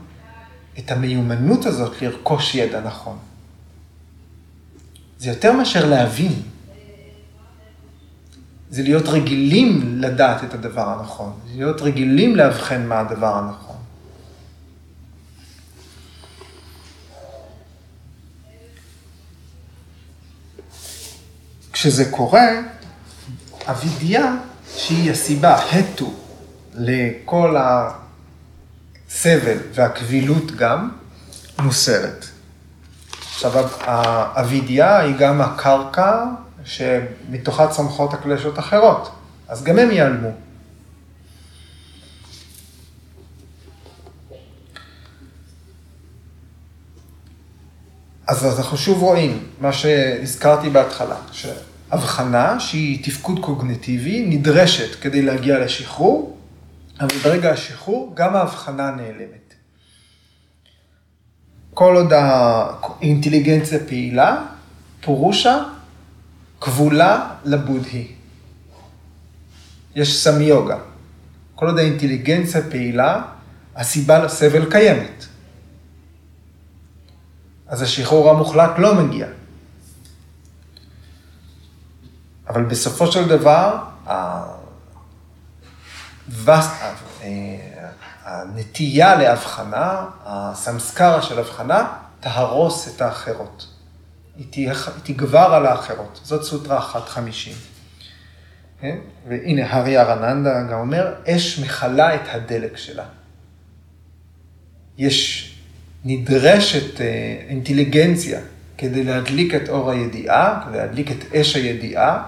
את המיומנות הזאת לרכוש ידע נכון. זה יותר מאשר להבין. זה להיות רגילים לדעת את הדבר הנכון, זה להיות רגילים לאבחן מה הדבר הנכון. כשזה קורה, אבידיה, שהיא הסיבה, הטו, לכל הסבל והקבילות גם, מוסרת. עכשיו, האבידיה היא גם הקרקע שמתוכה צומחות הקלשות אחרות, אז גם הם ייעלמו. אז אנחנו שוב רואים מה שהזכרתי בהתחלה, שהבחנה שהיא תפקוד קוגנטיבי נדרשת כדי להגיע לשחרור, אבל ברגע השחרור גם ההבחנה נעלמת. כל עוד האינטליגנציה פעילה, פורושה כבולה לבודהי. יש סמיוגה. כל עוד האינטליגנציה פעילה, הסיבה לסבל קיימת. אז השחרור המוחלט לא מגיע. אבל בסופו של דבר, הנטייה להבחנה, הסמסקרה של הבחנה, תהרוס את האחרות. היא תגבר על האחרות. זאת סוטרה 150. כן? והנה, הארי ארננדה גם אומר, אש מכלה את הדלק שלה. יש, נדרשת אה, אינטליגנציה כדי להדליק את אור הידיעה, כדי להדליק את אש הידיעה,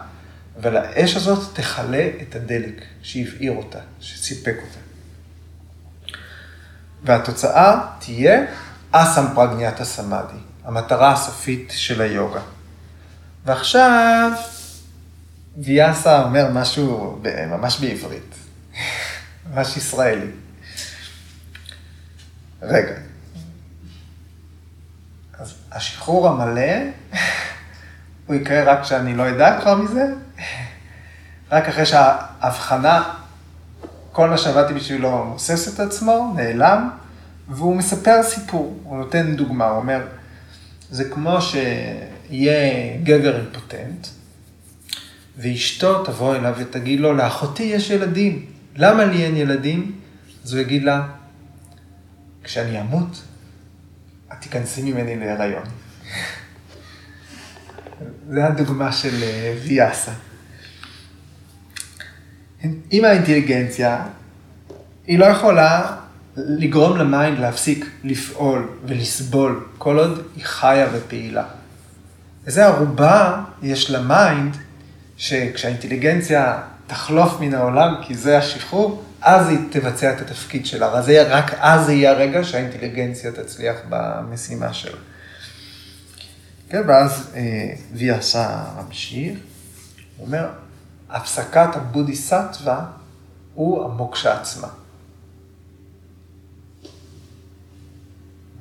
אבל האש הזאת תכלה את הדלק שהבעיר אותה, שסיפק אותה. והתוצאה תהיה אסם פרגניאטה סמאדי. המטרה הסופית של היוגה. ועכשיו, ויאסה אומר משהו ממש בעברית, ממש ישראלי. רגע, אז השחרור המלא, הוא יקרה רק כשאני לא אדע כבר מזה, רק אחרי שההבחנה, כל מה שעבדתי בשבילו מוסס את עצמו, נעלם, והוא מספר סיפור, הוא נותן דוגמה, הוא אומר, זה כמו שיהיה גבר אימפוטנט, ואשתו תבוא אליו ותגיד לו, לאחותי יש ילדים, למה לי אין ילדים? אז הוא יגיד לה, כשאני אמות, את תיכנסי ממני להיריון. *laughs* זה הדוגמה של אה, ויאסה. עם האינטליגנציה, היא לא יכולה לגרום ל mind להפסיק לפעול ולסבול כל עוד היא חיה ופעילה. איזה ערובה יש ל mind שכשהאינטליגנציה תחלוף מן העולם, כי זה השחרור, אז היא תבצע את התפקיד שלה. אז רק אז יהיה הרגע שהאינטליגנציה תצליח במשימה שלה. כן, ואז אה, ויאסה ממשיך, הוא אומר, הפסקת הבודיסטווה הוא המוקשה עצמה.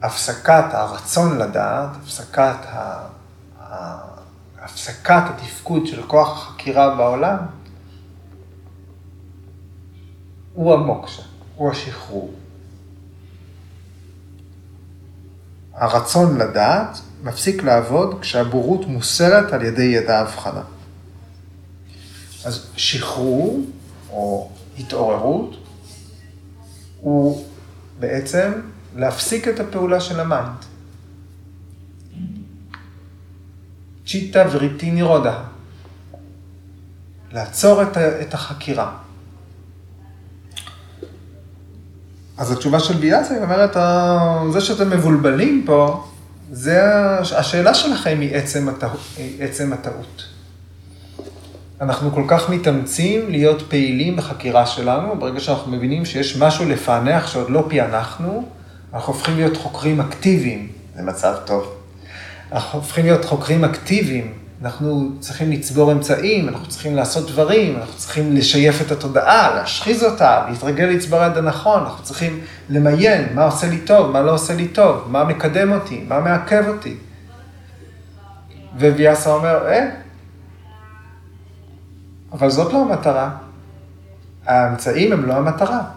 הפסקת הרצון לדעת, הפסקת, ה... הפסקת התפקוד של כוח החקירה בעולם, הוא המוקשה, הוא השחרור. הרצון לדעת מפסיק לעבוד כשהבורות מוסרת על ידי ידע הבחנה. אז שחרור או התעוררות הוא בעצם להפסיק את הפעולה של ה mind. צ'יטה וריטי נירודה. לעצור את, את החקירה. אז התשובה של ויאסה, היא אומרת, זה שאתם מבולבלים פה, זה, השאלה שלכם היא עצם, הטע, עצם הטעות. אנחנו כל כך מתאמצים להיות פעילים בחקירה שלנו, ברגע שאנחנו מבינים שיש משהו לפענח שעוד לא פענחנו, אנחנו הופכים להיות חוקרים אקטיביים, זה מצב טוב. אנחנו הופכים להיות חוקרים אקטיביים, אנחנו צריכים לצבור אמצעים, אנחנו צריכים לעשות דברים, אנחנו צריכים לשייף את התודעה, להשחיז אותה, להתרגל לצבור יד הנכון, אנחנו צריכים למיין מה עושה לי טוב, מה לא עושה לי טוב, מה מקדם אותי, מה מעכב אותי. וויאסה אומר, אה, אבל זאת לא המטרה. האמצעים הם לא המטרה.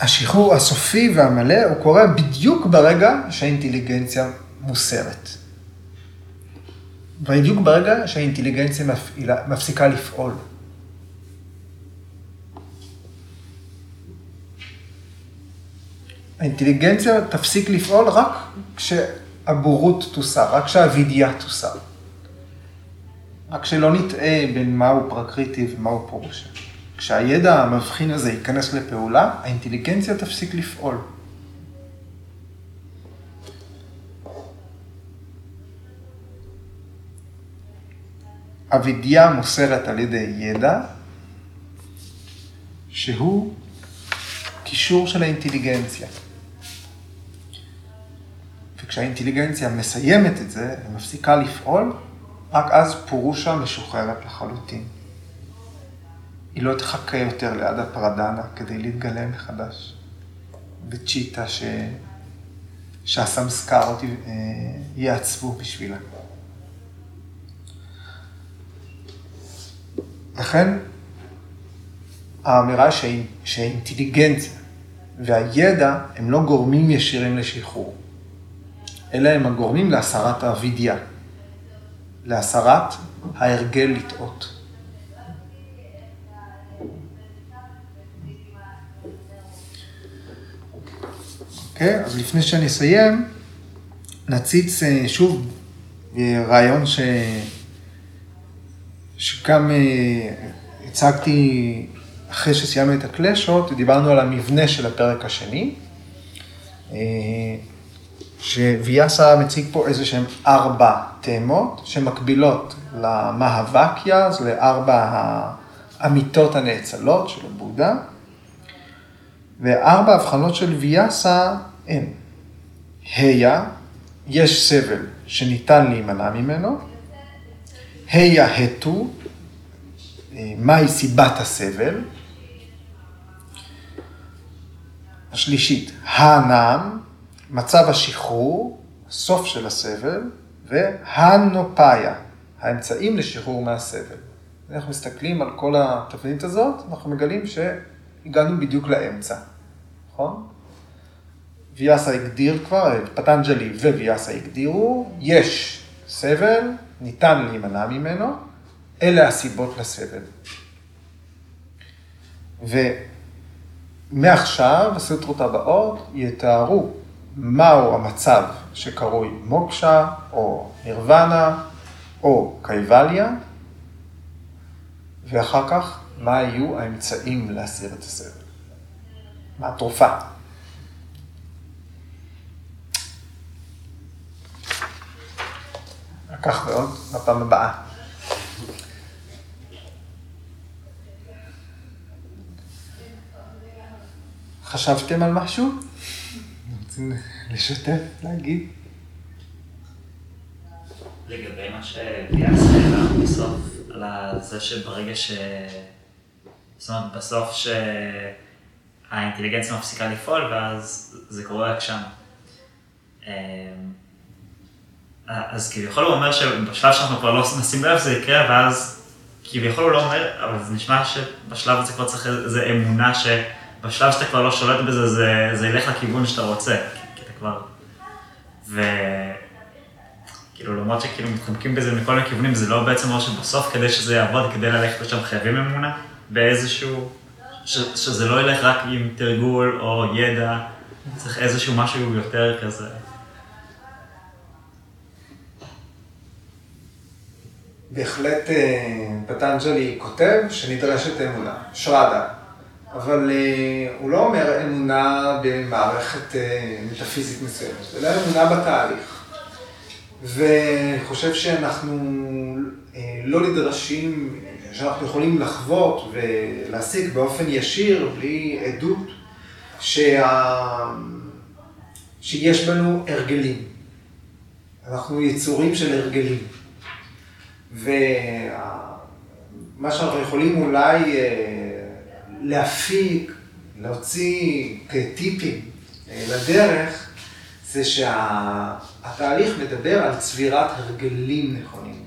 השחרור הסופי והמלא הוא קורה בדיוק ברגע שהאינטליגנציה מוסרת. בדיוק ברגע שהאינטליגנציה מפעילה, מפסיקה לפעול. האינטליגנציה תפסיק לפעול רק כשהבורות תוסר, רק כשהווידיה תוסר. רק שלא נטעה בין מהו פרקריטי ומהו פרושה. כשהידע המבחין הזה ייכנס לפעולה, האינטליגנציה תפסיק לפעול. אבידיה מוסרת על ידי ידע, שהוא קישור של האינטליגנציה. וכשהאינטליגנציה מסיימת את זה ומפסיקה לפעול, רק אז פורושה משוחררת לחלוטין. היא לא תחכה יותר ליד הפרדנה כדי להתגלם מחדש. וצ'יטה ש... שהסמסקרות אה, יעצבו בשבילה. לכן האמירה שהאינטליגנציה והידע הם לא גורמים ישירים לשחרור, אלא הם הגורמים להסרת האבידיה, להסרת ההרגל לטעות. אוקיי? אז לפני שאני אסיים, נציץ אה, שוב רעיון ש... שגם אה, הצגתי אחרי שסיימנו את הקלשות, דיברנו על המבנה של הפרק השני, אה, שוויאסה מציג פה איזה שהם ארבע תאמות שמקבילות למאהבקיה, אז לארבע האמיתות הנאצלות של הבודה, וארבע הבחנות של ויאסה אין. היה, יש סבל שניתן להימנע ממנו. היה התו, אה, מהי סיבת הסבל. השלישית, הנעם, מצב השחרור, סוף של הסבל, והנופאיה, האמצעים לשחרור מהסבל. אנחנו מסתכלים על כל התבנית הזאת, אנחנו מגלים שהגענו בדיוק לאמצע, נכון? ויאסה הגדיר כבר, פטנג'לי וויאסה הגדירו, יש סבל, ניתן להימנע ממנו, אלה הסיבות לסבל. מעכשיו הסוטרות הבאות יתארו מהו המצב שקרוי מוקשה או נירוונה או קייבליה, ואחר כך מה יהיו האמצעים להסיר את הסבל. מה התרופה. לקח מאוד, בפעם הבאה. חשבתם על משהו? רוצים לשתף, להגיד? לגבי מה שליאס העלה בסוף, על זה שברגע ש... זאת אומרת, בסוף שהאינטליגנציה מפסיקה לפעול, ואז זה קורה רק שם. אמ, אז כביכול הוא אומר שבשלב שאנחנו כבר לא נשים לב זה יקרה, ואז כביכול הוא לא אומר, אבל זה נשמע שבשלב הזה כבר צריך איזו אמונה שבשלב שאתה כבר לא שולט בזה, זה, זה ילך לכיוון שאתה רוצה, כי אתה כבר... ו... כאילו, למרות שכאילו מתחמקים בזה מכל מיני כיוונים, זה לא בעצם אומר שבסוף כדי שזה יעבוד, כדי ללכת לשם חייבים אמונה באיזשהו... ש, שזה לא ילך רק עם תרגול או ידע, צריך איזשהו משהו יותר כזה. בהחלט אה, פטנג'לי כותב שנדרשת אמונה, שרדה, אבל אה, הוא לא אומר אמונה במערכת אה, מטאפיזית מסוימת, אלא אמונה בתהליך. ואני חושב שאנחנו לא נדרשים, שאנחנו יכולים לחוות ולהשיג באופן ישיר, בלי עדות, שה... שיש בנו הרגלים. אנחנו יצורים של הרגלים. ומה שאנחנו יכולים אולי אה, להפיק, להוציא כטיפים אה, לדרך, זה שהתהליך מדבר על צבירת הרגלים נכונים,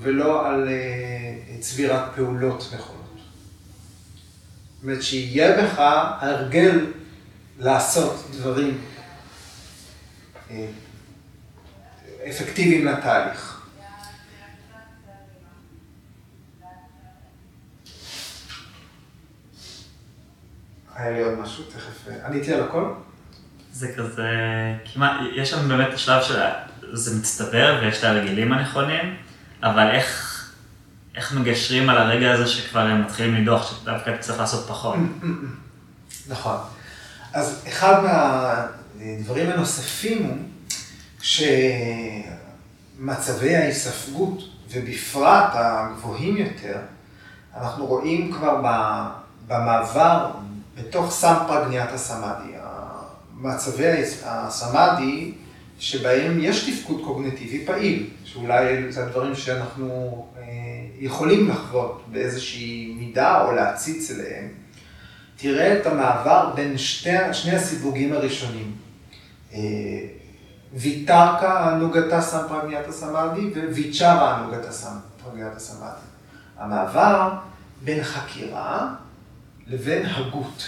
ולא על אה, צבירת פעולות נכונות. זאת אומרת, שיהיה בך הרגל לעשות דברים אפקטיביים לתהליך. היה לי עוד משהו, תכף, אה, עניתי על הכל? זה כזה, כמעט, יש שם באמת את השלב שזה מצטבר ויש את הרגלים הנכונים, אבל איך, איך מגשרים על הרגע הזה שכבר הם מתחילים לדוח, שדווקא צריך לעשות פחות? נכון. אז אחד מהדברים הנוספים הוא שמצבי ההיספגות, ובפרט הגבוהים יותר, אנחנו רואים כבר במעבר בתוך סמפרגניית הסמאדי. מצבי הסמאדי שבהם יש תפקוד קוגנטיבי פעיל, שאולי זה הדברים שאנחנו אה, יכולים לחוות באיזושהי מידה או להציץ אליהם, תראה את המעבר בין שתי, שני הסיווגים הראשונים. אה, ויתרקה הנוגתה סמפרגניית הסמאדי וויצ'רה הנוגתה סמפרגניית הסמאדי. המעבר בין חקירה לבין הגות.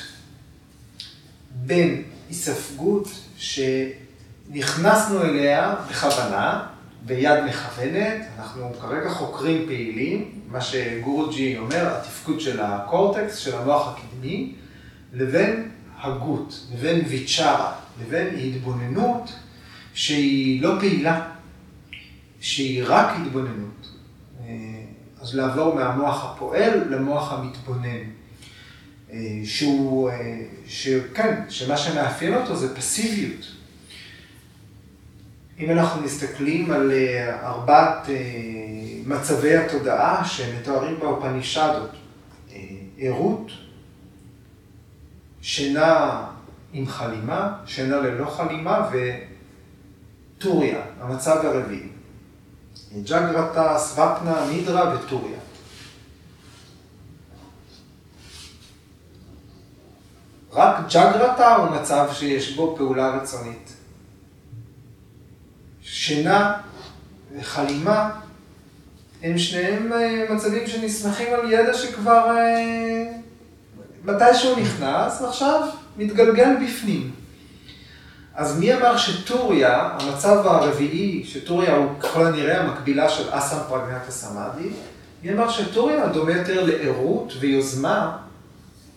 בין היספגות שנכנסנו אליה בכוונה, ביד מכוונת, אנחנו כרגע חוקרים פעילים, מה שגורג'י אומר, התפקוד של הקורטקס, של המוח הקדמי, לבין הגות, לבין ויצ'רה, לבין התבוננות שהיא לא פעילה, שהיא רק התבוננות. אה, אז לעבור מהמוח הפועל למוח המתבונן. אה, שהוא, אה, שכן, שמה שמאפיין אותו זה פסיביות. אם אנחנו מסתכלים על אה, ארבעת מצבי התודעה שמתוארים באופנישדות, ערות, שינה עם חלימה, שינה ללא חלימה וטוריה, המצב הרביעי. ג'גרתה, סוופנה, מידרה וטוריה. רק ג'גרתה הוא מצב שיש בו פעולה רצונית. שינה וחלימה הם שניהם אה, מצבים שנסמכים על ידע שכבר אה, מתי שהוא נכנס, עכשיו מתגלגל בפנים. אז מי אמר שטוריה, המצב הרביעי, שטוריה הוא ככל הנראה המקבילה של אסם פרגנטה סמאדי, מי אמר שטוריה דומה יותר לערות ויוזמה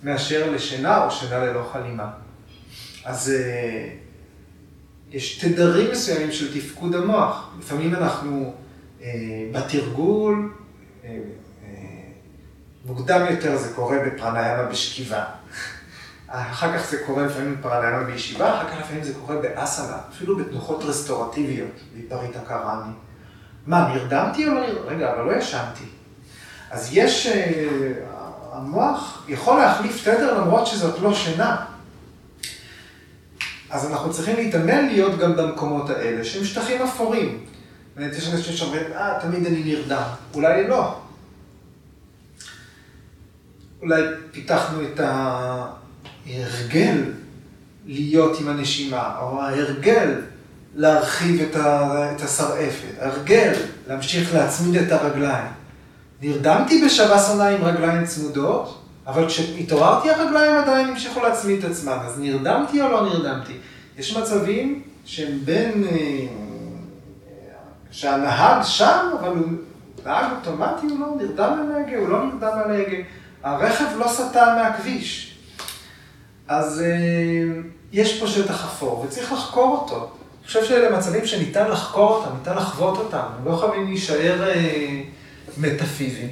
מאשר לשינה או שינה ללא חלימה. אז אה, יש תדרים מסוימים של תפקוד המוח. לפעמים אנחנו אה, בתרגול, אה, מוקדם יותר זה קורה בפרניאמה בשכיבה. אחר כך זה קורה לפעמים בפרניאמה בישיבה, אחר כך לפעמים זה קורה באסנה, אפילו בתנוחות רסטורטיביות, בפריטה קראני. מה, נרדמתי או לא נרדמתי? רגע, אבל לא ישנתי. אז יש, המוח יכול להחליף תדר למרות שזאת לא שינה. אז אנחנו צריכים להתאמן להיות גם במקומות האלה, שהם שטחים אפורים. יש אנשים שאומרים, אה, תמיד אני נרדם. אולי לא. אולי פיתחנו את ההרגל להיות עם הנשימה, או ההרגל להרחיב את, את השרעפת, הרגל להמשיך להצמיד את הרגליים. נרדמתי בשבסונה עם רגליים צמודות, אבל כשהתעוררתי הרגליים עדיין המשיכו להצמיד את עצמם, אז נרדמתי או לא נרדמתי? יש מצבים שהם בין, אה, שהנהג שם, אבל הוא נהג אוטומטי, הוא לא נרדם על ההגה, הוא לא נרדם על ההגה. הרכב לא סטה מהכביש. אז אה, יש פה שטח אפור, וצריך לחקור אותו. אני חושב שאלה מצבים שניתן לחקור אותם, ניתן לחוות אותם, הם לא חייבים להישאר אה, מטאפיזיים.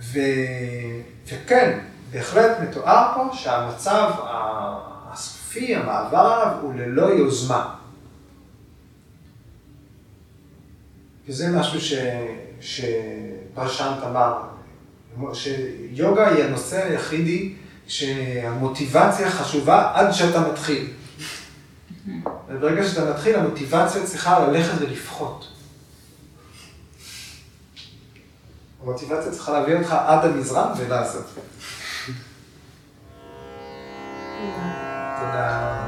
ו... וכן, בהחלט מתואר פה שהמצב הסופי, המעבר עליו, הוא ללא יוזמה. וזה משהו ש... שפרשנט אמר, שיוגה היא הנושא היחידי שהמוטיבציה חשובה עד שאתה מתחיל. וברגע שאתה מתחיל, המוטיבציה צריכה ללכת ולפחות. המוטיבציה צריכה להביא אותך עד המזרם ולעשות. תודה.